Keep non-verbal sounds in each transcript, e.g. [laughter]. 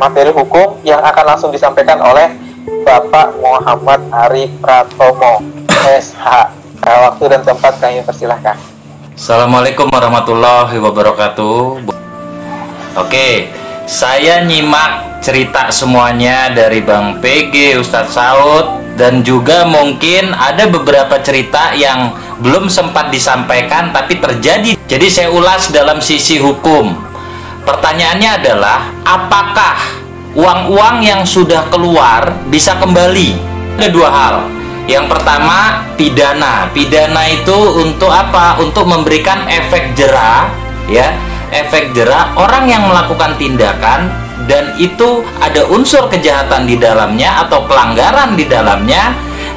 materi hukum yang akan langsung disampaikan oleh Bapak Muhammad Ari Pratomo SH. Eh, waktu dan tempat kami persilahkan. Assalamualaikum warahmatullahi wabarakatuh. Oke, saya nyimak cerita semuanya dari Bang PG, Ustadz Saud, dan juga mungkin ada beberapa cerita yang belum sempat disampaikan tapi terjadi. Jadi saya ulas dalam sisi hukum. Pertanyaannya adalah, apakah uang-uang yang sudah keluar bisa kembali? Ada dua hal. Yang pertama, pidana. Pidana itu untuk apa? Untuk memberikan efek jerah, ya. Efek jerah orang yang melakukan tindakan dan itu ada unsur kejahatan di dalamnya atau pelanggaran di dalamnya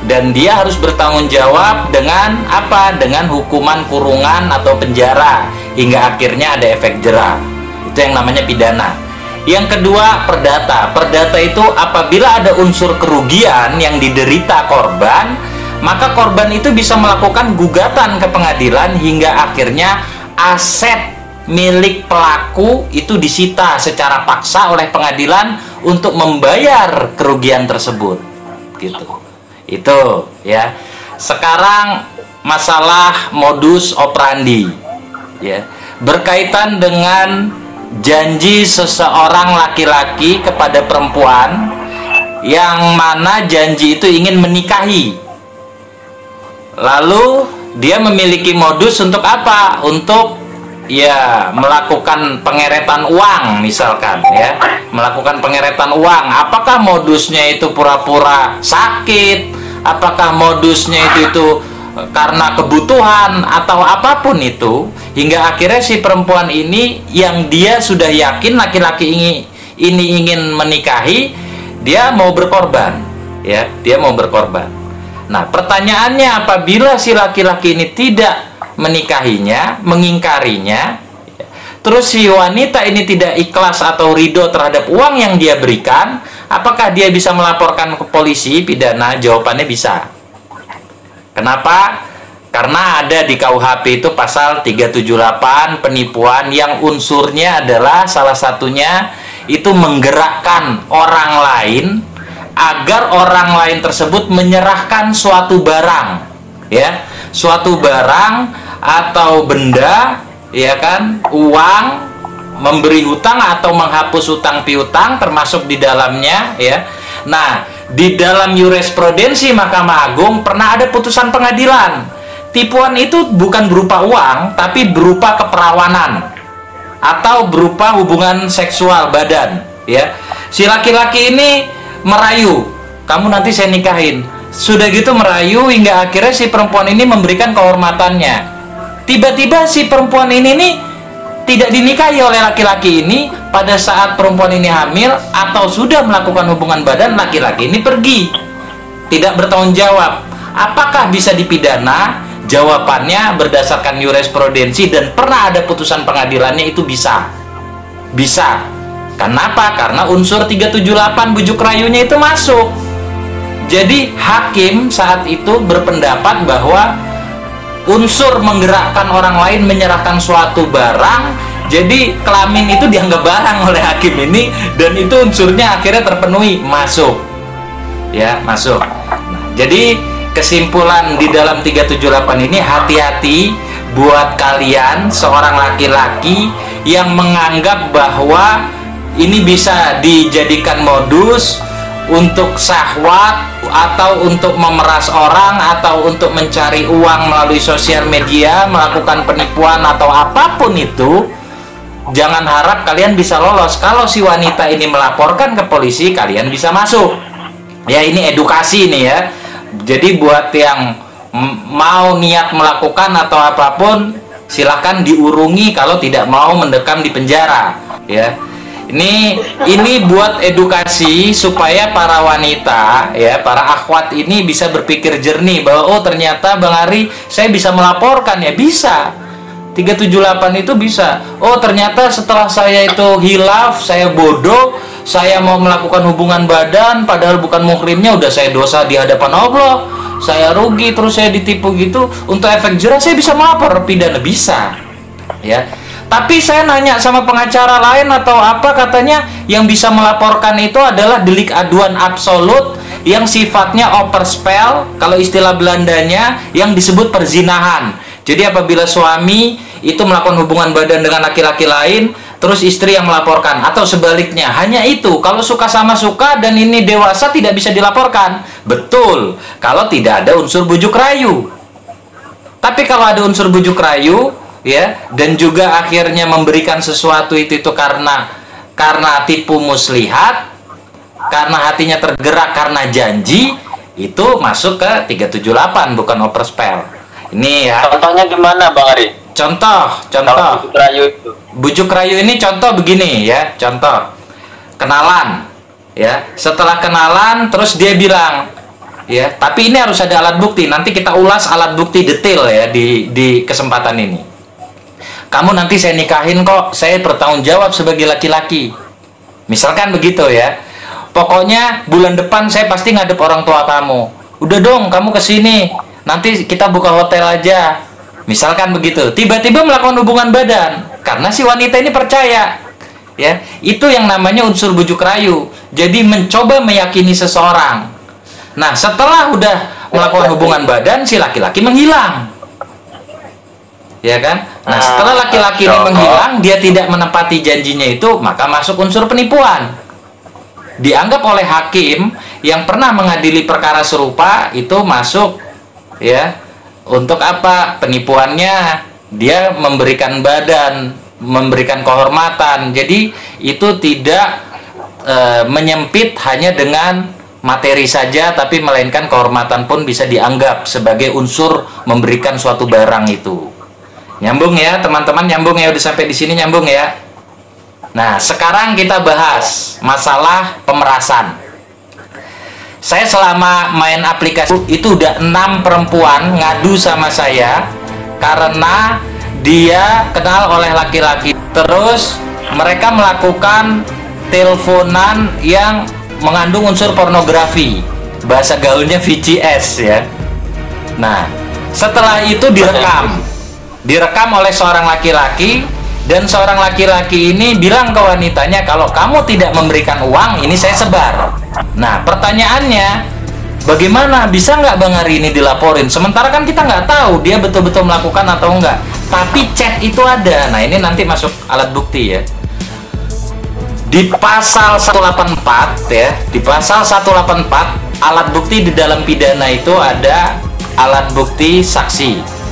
dan dia harus bertanggung jawab dengan apa? Dengan hukuman kurungan atau penjara hingga akhirnya ada efek jerah. Itu yang namanya pidana. Yang kedua, perdata. Perdata itu apabila ada unsur kerugian yang diderita korban, maka korban itu bisa melakukan gugatan ke pengadilan hingga akhirnya aset milik pelaku itu disita secara paksa oleh pengadilan untuk membayar kerugian tersebut. Gitu. Itu ya. Sekarang masalah modus operandi ya. Berkaitan dengan janji seseorang laki-laki kepada perempuan yang mana janji itu ingin menikahi. Lalu dia memiliki modus untuk apa? Untuk ya melakukan pengeretan uang misalkan ya, melakukan pengeretan uang. Apakah modusnya itu pura-pura sakit? Apakah modusnya itu itu karena kebutuhan atau apa pun itu hingga akhirnya si perempuan ini yang dia sudah yakin laki-laki ini ini ingin menikahi dia mau berkorban ya dia mau berkorban. Nah pertanyaannya apabila si laki-laki ini tidak menikahinya mengingkarinya terus si wanita ini tidak ikhlas atau ridho terhadap uang yang dia berikan apakah dia bisa melaporkan ke polisi pidana? Jawabannya bisa Kenapa? Karena ada di KUHP itu pasal 378 penipuan yang unsurnya adalah salah satunya itu menggerakkan orang lain agar orang lain tersebut menyerahkan suatu barang ya. Suatu barang atau benda ya kan? Uang memberi hutang atau menghapus hutang piutang termasuk di dalamnya ya. Nah di dalam jurisprudensi Mahkamah Agung pernah ada putusan pengadilan. Tipuan itu bukan berupa uang, tapi berupa keperawanan atau berupa hubungan seksual badan, ya. Si laki-laki ini merayu, kamu nanti saya nikahin. Sudah gitu merayu hingga akhirnya si perempuan ini memberikan kehormatannya. Tiba-tiba si perempuan ini nih tidak dinikahi oleh laki-laki ini pada saat perempuan ini hamil atau sudah melakukan hubungan badan laki-laki ini pergi. Tidak bertanggung jawab. Apakah bisa dipidana? Jawabannya berdasarkan jurisprudensi dan pernah ada putusan pengadilannya itu bisa. Bisa. Kenapa? Karena unsur 378 bujuk rayunya itu masuk. Jadi hakim saat itu berpendapat bahwa unsur menggerakkan orang lain menyerahkan suatu barang jadi kelamin itu dianggap barang oleh hakim ini dan itu unsurnya akhirnya terpenuhi masuk. Ya, masuk. Nah, jadi kesimpulan di dalam 378 ini hati-hati buat kalian seorang laki-laki yang menganggap bahwa ini bisa dijadikan modus untuk sahwat atau untuk memeras orang atau untuk mencari uang melalui sosial media melakukan penipuan atau apa pun itu jangan harap kalian bisa lolos. Kalau si wanita ini melaporkan ke polisi, kalian bisa masuk. Ya ini edukasi nih ya. Jadi buat yang mau niat melakukan atau apa pun, silahkan diurungi kalau tidak mau mendekam di penjara. Ya. Ini ini buat edukasi supaya para wanita ya, para akhwat ini bisa berpikir jernih bahwa oh ternyata Bang Ari saya bisa melaporkan ya, bisa. 378 itu bisa. Oh ternyata setelah saya itu hilaf saya bodoh saya mau melakukan hubungan badan padahal bukan muhrimnya udah saya dosa di hadapan Allah. Saya rugi terus saya ditipu gitu. Untuk efek jerah saya bisa melapor pidana bisa. Ya Tapi saya nanya sama pengacara lain atau apa katanya yang bisa melaporkan itu adalah delik aduan absolut yang sifatnya overspell kalau istilah Belandanya yang disebut perzinahan. Jadi apabila suami itu melakukan hubungan badan dengan laki-laki lain terus istri yang melaporkan atau sebaliknya. Hanya itu kalau suka sama suka dan ini dewasa tidak bisa dilaporkan. Betul kalau tidak ada unsur bujuk rayu. Tapi kalau ada unsur bujuk rayu ya. Dan juga akhirnya memberikan sesuatu itu itu karena karena tipu muslihat karena hatinya tergerak karena janji itu masuk ke 378 bukan overspell ini ya. Contohnya gimana Bang Ari? Contoh contoh. Bujuk rayu itu. Bujuk rayu ini contoh begini ya contoh. Kenalan ya. Setelah kenalan terus dia bilang ya. Tapi ini harus ada alat bukti nanti kita ulas alat bukti detail ya di di kesempatan ini kamu nanti saya nikahin kok. Saya bertanggung jawab sebagai laki-laki. Misalkan begitu ya. Pokoknya bulan depan saya pasti ngadep orang tua kamu. Udah dong kamu ke sini. Nanti kita buka hotel aja. Misalkan begitu. Tiba-tiba melakukan hubungan badan. Karena si wanita ini percaya. Ya itu yang namanya unsur bujuk rayu. Jadi mencoba meyakini seseorang. Nah setelah udah melakukan hubungan badan si laki-laki menghilang ya kan? Nah, setelah laki-laki ini menghilang, dia tidak menepati janjinya itu, maka masuk unsur penipuan. Dianggap oleh hakim yang pernah mengadili perkara serupa itu masuk ya. Untuk apa? Penipuannya dia memberikan badan, memberikan kehormatan. Jadi itu tidak e, menyempit hanya dengan materi saja tapi melainkan kehormatan pun bisa dianggap sebagai unsur memberikan suatu barang itu. Nyambung ya, teman-teman nyambung ya udah sampai di sini nyambung ya. Nah, sekarang kita bahas masalah pemerasan. Saya selama main aplikasi itu udah enam perempuan ngadu sama saya karena dia kenal oleh laki-laki. Terus mereka melakukan teleponan yang mengandung unsur pornografi. Bahasa gaulnya VCS ya. Nah, setelah itu direkam direkam oleh seorang laki-laki dan seorang laki-laki ini bilang ke wanitanya kalau kamu tidak memberikan uang ini saya sebar. Nah pertanyaannya bagaimana? Bisa nggak bang hari ini dilaporin? Sementara kan kita nggak tahu dia betul-betul melakukan atau enggak tapi chat itu ada. Nah ini nanti masuk alat bukti ya. Di pasal 184 ya di pasal 184 alat bukti di dalam pidana itu ada alat bukti saksi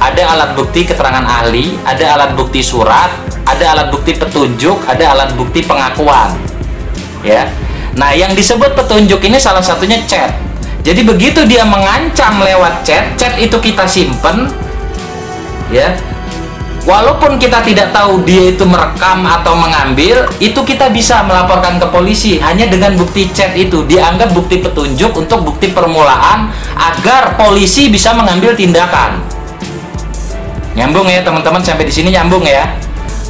ada alat bukti keterangan ahli, ada alat bukti surat, ada alat bukti petunjuk, ada alat bukti pengakuan. Ya. Nah, yang disebut petunjuk ini salah satunya chat. Jadi begitu dia mengancam lewat chat, chat itu kita simpen ya. Walaupun kita tidak tahu dia itu merekam atau mengambil, itu kita bisa melaporkan ke polisi hanya dengan bukti chat itu dianggap bukti petunjuk untuk bukti permulaan agar polisi bisa mengambil tindakan. Nyambung ya teman-teman sampai di sini nyambung ya.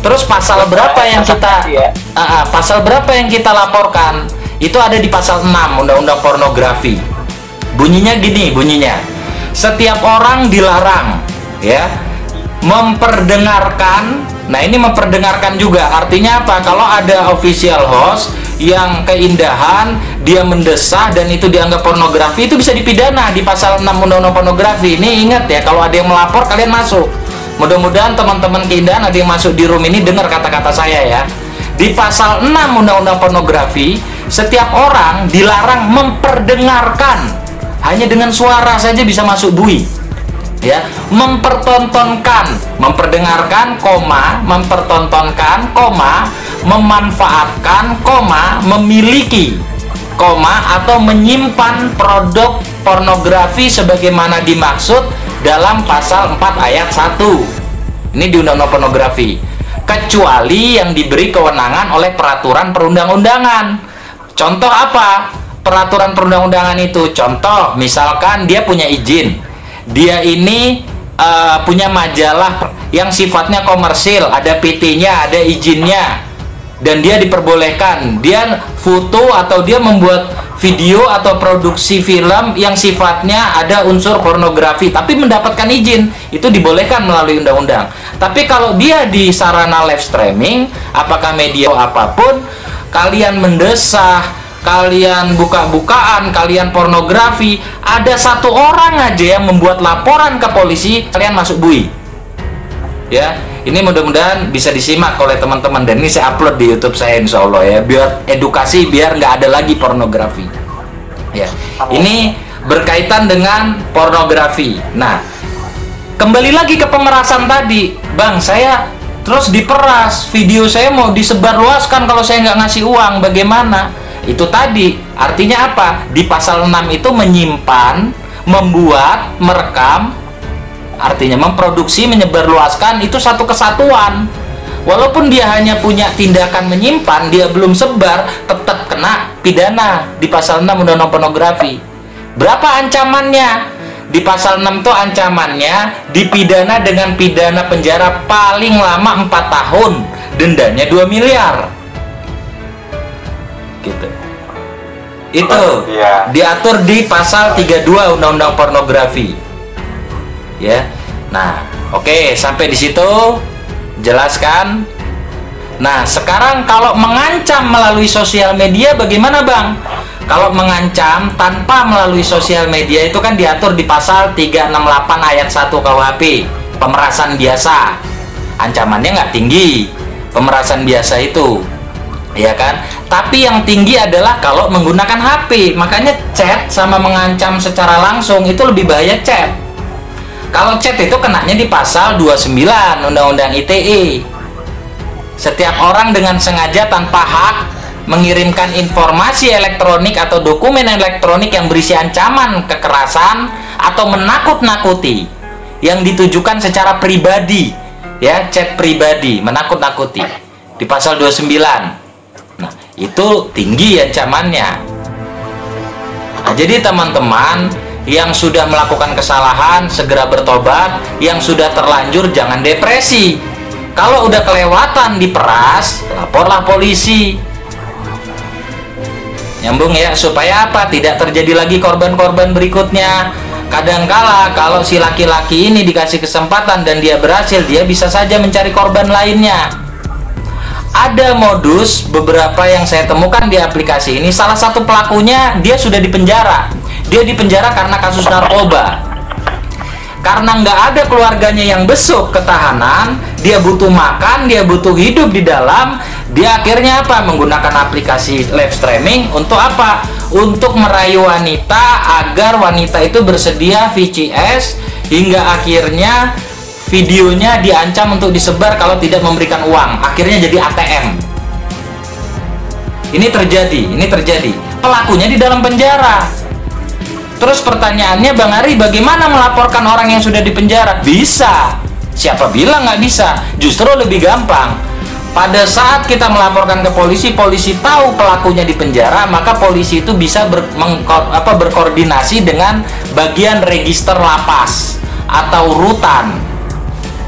Terus pasal berapa yang kita uh, uh, pasal berapa yang kita laporkan? Itu ada di pasal 6 Undang-Undang Pornografi. Bunyinya gini, bunyinya. Setiap orang dilarang ya memperdengarkan Nah ini memperdengarkan juga artinya apa? Kalau ada official host yang keindahan dia mendesah dan itu dianggap pornografi itu bisa dipidana di pasal 6 undang-undang pornografi. Ini ingat ya kalau ada yang melapor kalian masuk. Mudah-mudahan teman-teman keindahan ada yang masuk di room ini dengar kata-kata saya ya. Di pasal 6 Undang-Undang Pornografi, setiap orang dilarang memperdengarkan hanya dengan suara saja bisa masuk bui. Ya, mempertontonkan, memperdengarkan, koma, mempertontonkan, koma, memanfaatkan, koma, memiliki, koma atau menyimpan produk pornografi sebagaimana dimaksud dalam pasal 4 ayat 1 ini di undang-undang pornografi. Kecuali yang diberi kewenangan oleh peraturan perundang-undangan. Contoh apa? Peraturan perundang-undangan itu contoh misalkan dia punya izin. Dia ini uh, punya majalah yang sifatnya komersil. Ada PT-nya ada izinnya dan dia diperbolehkan. Dia foto atau dia membuat video atau produksi film yang sifatnya ada unsur pornografi tapi mendapatkan izin. Itu dibolehkan melalui undang-undang. Tapi kalau dia di sarana live streaming apakah media apa pun kalian mendesah kalian buka-bukaan kalian pornografi ada satu orang aja yang membuat laporan ke polisi kalian masuk bui. Ya ini mudah-mudahan bisa disimak oleh teman-teman dan ini saya upload di YouTube saya insya Allah ya. Biar edukasi biar nggak ada lagi pornografi. Ya. Ini berkaitan dengan pornografi. Nah kembali lagi ke pemerasan tadi. Bang saya terus diperas. Video saya mau disebarluaskan kalau saya nggak ngasih uang. Bagaimana? Itu tadi. Artinya apa? Di pasal 6 itu menyimpan membuat merekam artinya memproduksi menyebarluaskan itu satu kesatuan. Walaupun dia hanya punya tindakan menyimpan dia belum sebar tetap kena pidana di pasal 6 undang-undang pornografi. Berapa ancamannya? Di pasal 6 itu ancamannya dipidana dengan pidana penjara paling lama 4 tahun. Dendanya 2 miliar. Gitu. Itu Iya. diatur di pasal 32 undang-undang pornografi ya. Nah, oke sampai di situ jelaskan. Nah, sekarang kalau mengancam melalui sosial media bagaimana, Bang? Kalau mengancam tanpa melalui sosial media itu kan diatur di pasal 368 ayat 1 KUHP, pemerasan biasa. Ancamannya nggak tinggi, pemerasan biasa itu. Ya kan? Tapi yang tinggi adalah kalau menggunakan HP. Makanya chat sama mengancam secara langsung itu lebih bahaya chat kalau chat itu kenanya di pasal 29 Undang-Undang ITE. Setiap orang dengan sengaja tanpa hak mengirimkan informasi elektronik atau dokumen elektronik yang berisi ancaman kekerasan atau menakut-nakuti yang ditujukan secara pribadi ya chat pribadi menakut-nakuti di pasal 29 nah itu tinggi ancamannya nah, jadi teman-teman yang sudah melakukan kesalahan segera bertobat, yang sudah terlanjur jangan depresi. Kalau udah kelewatan diperas, laporlah polisi. Nyambung ya, supaya apa? Tidak terjadi lagi korban-korban berikutnya. Kadangkala kalau si laki-laki ini dikasih kesempatan dan dia berhasil, dia bisa saja mencari korban lainnya. Ada modus beberapa yang saya temukan di aplikasi ini. Salah satu pelakunya dia sudah dipenjara dia dipenjara karena kasus narkoba. Karena nggak ada keluarganya yang besuk ketahanan dia butuh makan dia butuh hidup di dalam dia akhirnya apa? Menggunakan aplikasi live streaming untuk apa? Untuk merayu wanita agar wanita itu bersedia VCS hingga akhirnya videonya diancam untuk disebar kalau tidak memberikan uang. Akhirnya jadi ATM ini terjadi ini terjadi. Pelakunya di dalam penjara Terus pertanyaannya Bang Ari, bagaimana melaporkan orang yang sudah dipenjara? Bisa. Siapa bilang nggak bisa? Justru lebih gampang. Pada saat kita melaporkan ke polisi, polisi tahu pelakunya di penjara, maka polisi itu bisa ber, apa, berkoordinasi dengan bagian register lapas atau rutan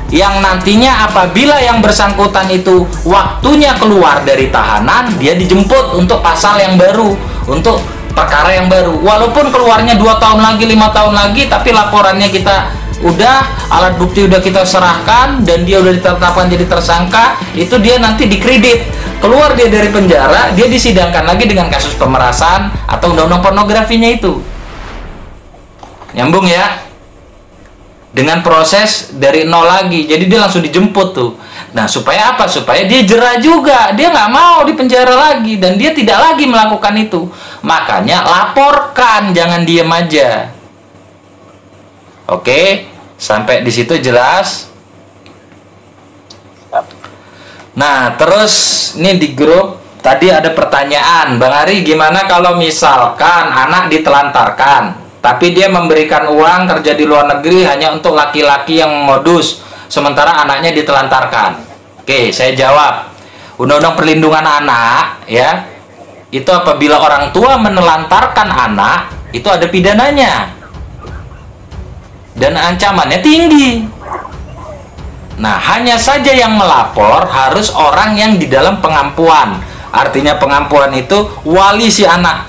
yang nantinya apabila yang bersangkutan itu waktunya keluar dari tahanan dia dijemput untuk pasal yang baru untuk perkara yang baru. Walaupun keluarnya dua tahun lagi lima tahun lagi tapi laporannya kita udah alat bukti udah kita serahkan dan dia udah ditetapkan jadi tersangka itu dia nanti dikredit. Keluar dia dari penjara dia disidangkan lagi dengan kasus pemerasan atau undang-undang pornografinya itu. Nyambung ya? Dengan proses dari nol lagi jadi dia langsung dijemput tuh Nah, supaya apa? Supaya dia jerah juga. Dia nggak mau di penjara lagi dan dia tidak lagi melakukan itu. Makanya laporkan, jangan diem aja. Oke, sampai di situ jelas. Nah, terus ini di grup tadi ada pertanyaan, Bang Ari, gimana kalau misalkan anak ditelantarkan, tapi dia memberikan uang kerja di luar negeri hanya untuk laki-laki yang modus? Sementara anaknya ditelantarkan. Oke, saya jawab. Undang-undang perlindungan anak ya, itu apabila orang tua menelantarkan anak, itu ada pidananya. Dan ancamannya tinggi. Nah, hanya saja yang melapor harus orang yang di dalam pengampuan. Artinya pengampuan itu wali si anak,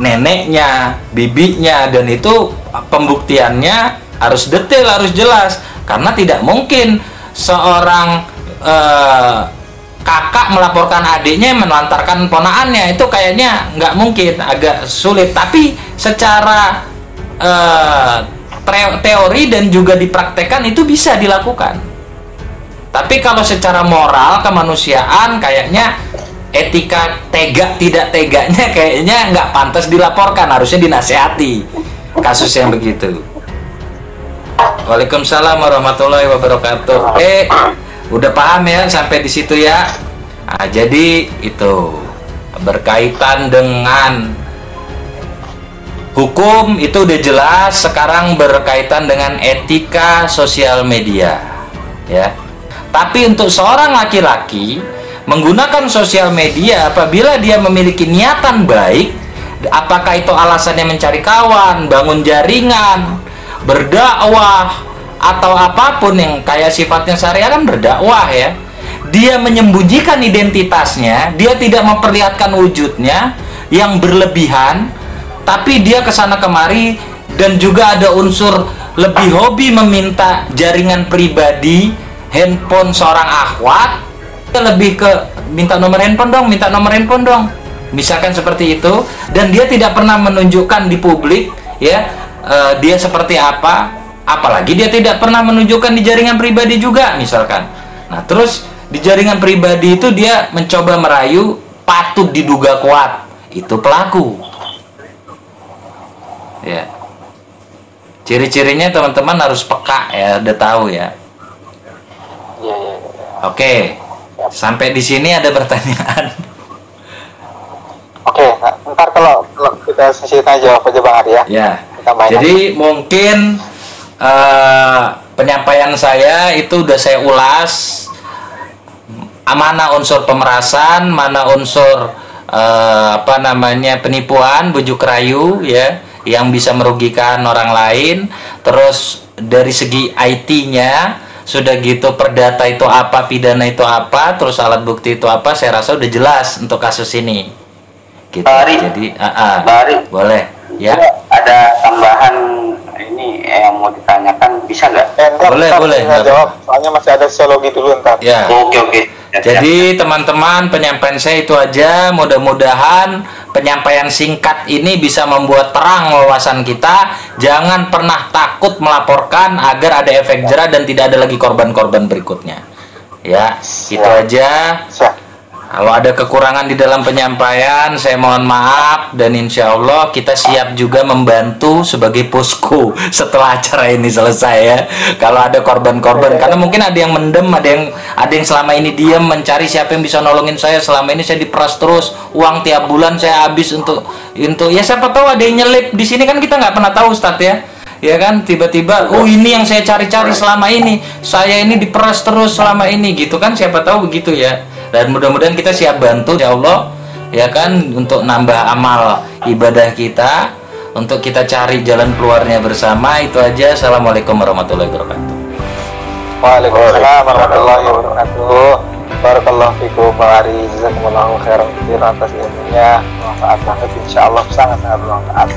neneknya, bibinya, dan itu pembuktiannya harus detail, harus jelas. Karena tidak mungkin seorang eh, kakak melaporkan adiknya menelantarkan ponaannya itu kayaknya nggak mungkin, agak sulit. Tapi secara tre- teori dan juga dipraktekkan itu bisa dilakukan. Tapi kalau secara moral kemanusiaan kayaknya etika tega tidak teganya kayaknya nggak pantas dilaporkan, harusnya dinasehati kasus yang begitu. Waalaikumsalam warahmatullahi wabarakatuh. Eh, udah paham ya sampai di situ ya. Nah, jadi itu berkaitan dengan hukum itu udah jelas. Sekarang berkaitan dengan etika sosial media, ya. Tapi untuk seorang laki-laki menggunakan sosial media apabila dia memiliki niatan baik, apakah itu alasannya mencari kawan, bangun jaringan, berdakwah atau apa pun yang kayak sifatnya syariah kan berdakwah ya. Dia menyembunyikan identitasnya, dia tidak memperlihatkan wujudnya yang berlebihan, tapi dia ke sana kemari dan juga ada unsur lebih hobi meminta jaringan pribadi handphone seorang akhwat lebih ke minta nomor handphone dong, minta nomor handphone dong. Misalkan seperti itu dan dia tidak pernah menunjukkan di publik ya eh, dia seperti apa, apalagi dia tidak pernah menunjukkan di jaringan pribadi juga misalkan. Nah, terus di jaringan pribadi itu dia mencoba merayu patut diduga kuat. Itu pelaku. Ya. Ciri-cirinya teman-teman harus peka ya, udah tahu ya. Oke, sampai di sini ada pertanyaan. Oke, ntar kalau, kalau kita sesi tanya jawab aja Bang Ari ya. Main jadi mungkin eh, penyampaian saya itu udah saya ulas. Mana unsur pemerasan, mana unsur eh, apa namanya penipuan, bujuk rayu, ya, yang bisa merugikan orang lain. Terus dari segi IT-nya sudah gitu perdata itu apa, pidana itu apa, terus alat bukti itu apa, saya rasa udah jelas untuk kasus ini. Gitu. Ari. Jadi, ah, ah. Bari, boleh, ya. ada tambahan ini yang mau ditanyakan bisa nggak? Eh, ntar, Boleh, ntar boleh, tinggal nggak jawab. Soalnya masih ada sosiologi dulu ntar. Ya. Oke oke. Jadi teman-teman penyampaian saya itu aja. Mudah-mudahan penyampaian singkat ini bisa membuat terang wawasan kita. Jangan pernah takut melaporkan agar ada efek jerah dan tidak ada lagi korban-korban berikutnya. Ya, itu Siap. aja. Kalau ada kekurangan di dalam penyampaian, saya mohon maaf dan insya Allah kita siap juga membantu sebagai posko [laughs] setelah acara ini selesai ya. Kalau ada korban-korban, karena mungkin ada yang mendem, ada yang ada yang selama ini diam mencari siapa yang bisa nolongin saya. Selama ini saya diperas terus, uang tiap bulan saya habis untuk untuk ya siapa tahu ada yang nyelip di sini kan kita nggak pernah tahu Ustadz ya ya kan? Tiba-tiba oh ini yang saya cari-cari selama ini. Saya ini diperas terus selama ini. Gitu kan? Siapa tahu begitu ya. Dan mudah-mudahan kita siap bantu ya Allah. Ya kan? Untuk nambah amal ibadah kita untuk kita cari jalan keluarnya bersama. Itu aja. Assalamualaikum warahmatullahi wabarakatuh. Waalaikumsalam warahmatullahi wabarakatuh. Barakallahu fikum Bang Ari. Jazakumullahu khairan atas ilmunya. Bermanfaat banget insyaallah sangat-sangat bermanfaat.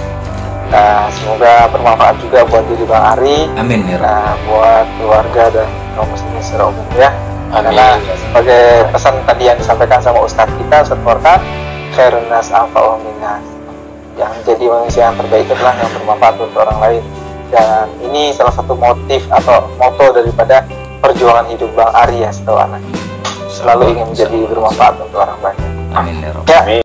Nah, semoga bermanfaat juga buat diri Bang Ari. amin ya. Nah, buat keluarga dan kaum muslimin secara umum ya. Amin. Karena sebagai pesan tadi yang disampaikan sama Ustadz kita, Ustadz Forkan, khairun nas anfa'uhum linnas. Yang jadi manusia yang terbaik adalah yang bermanfaat untuk orang lain. Dan ini salah satu motif atau moto daripada perjuangan hidup Bang Ari ya setahu anak. Selalu ingin menjadi bermanfaat untuk orang banyak. amin ya. Ya,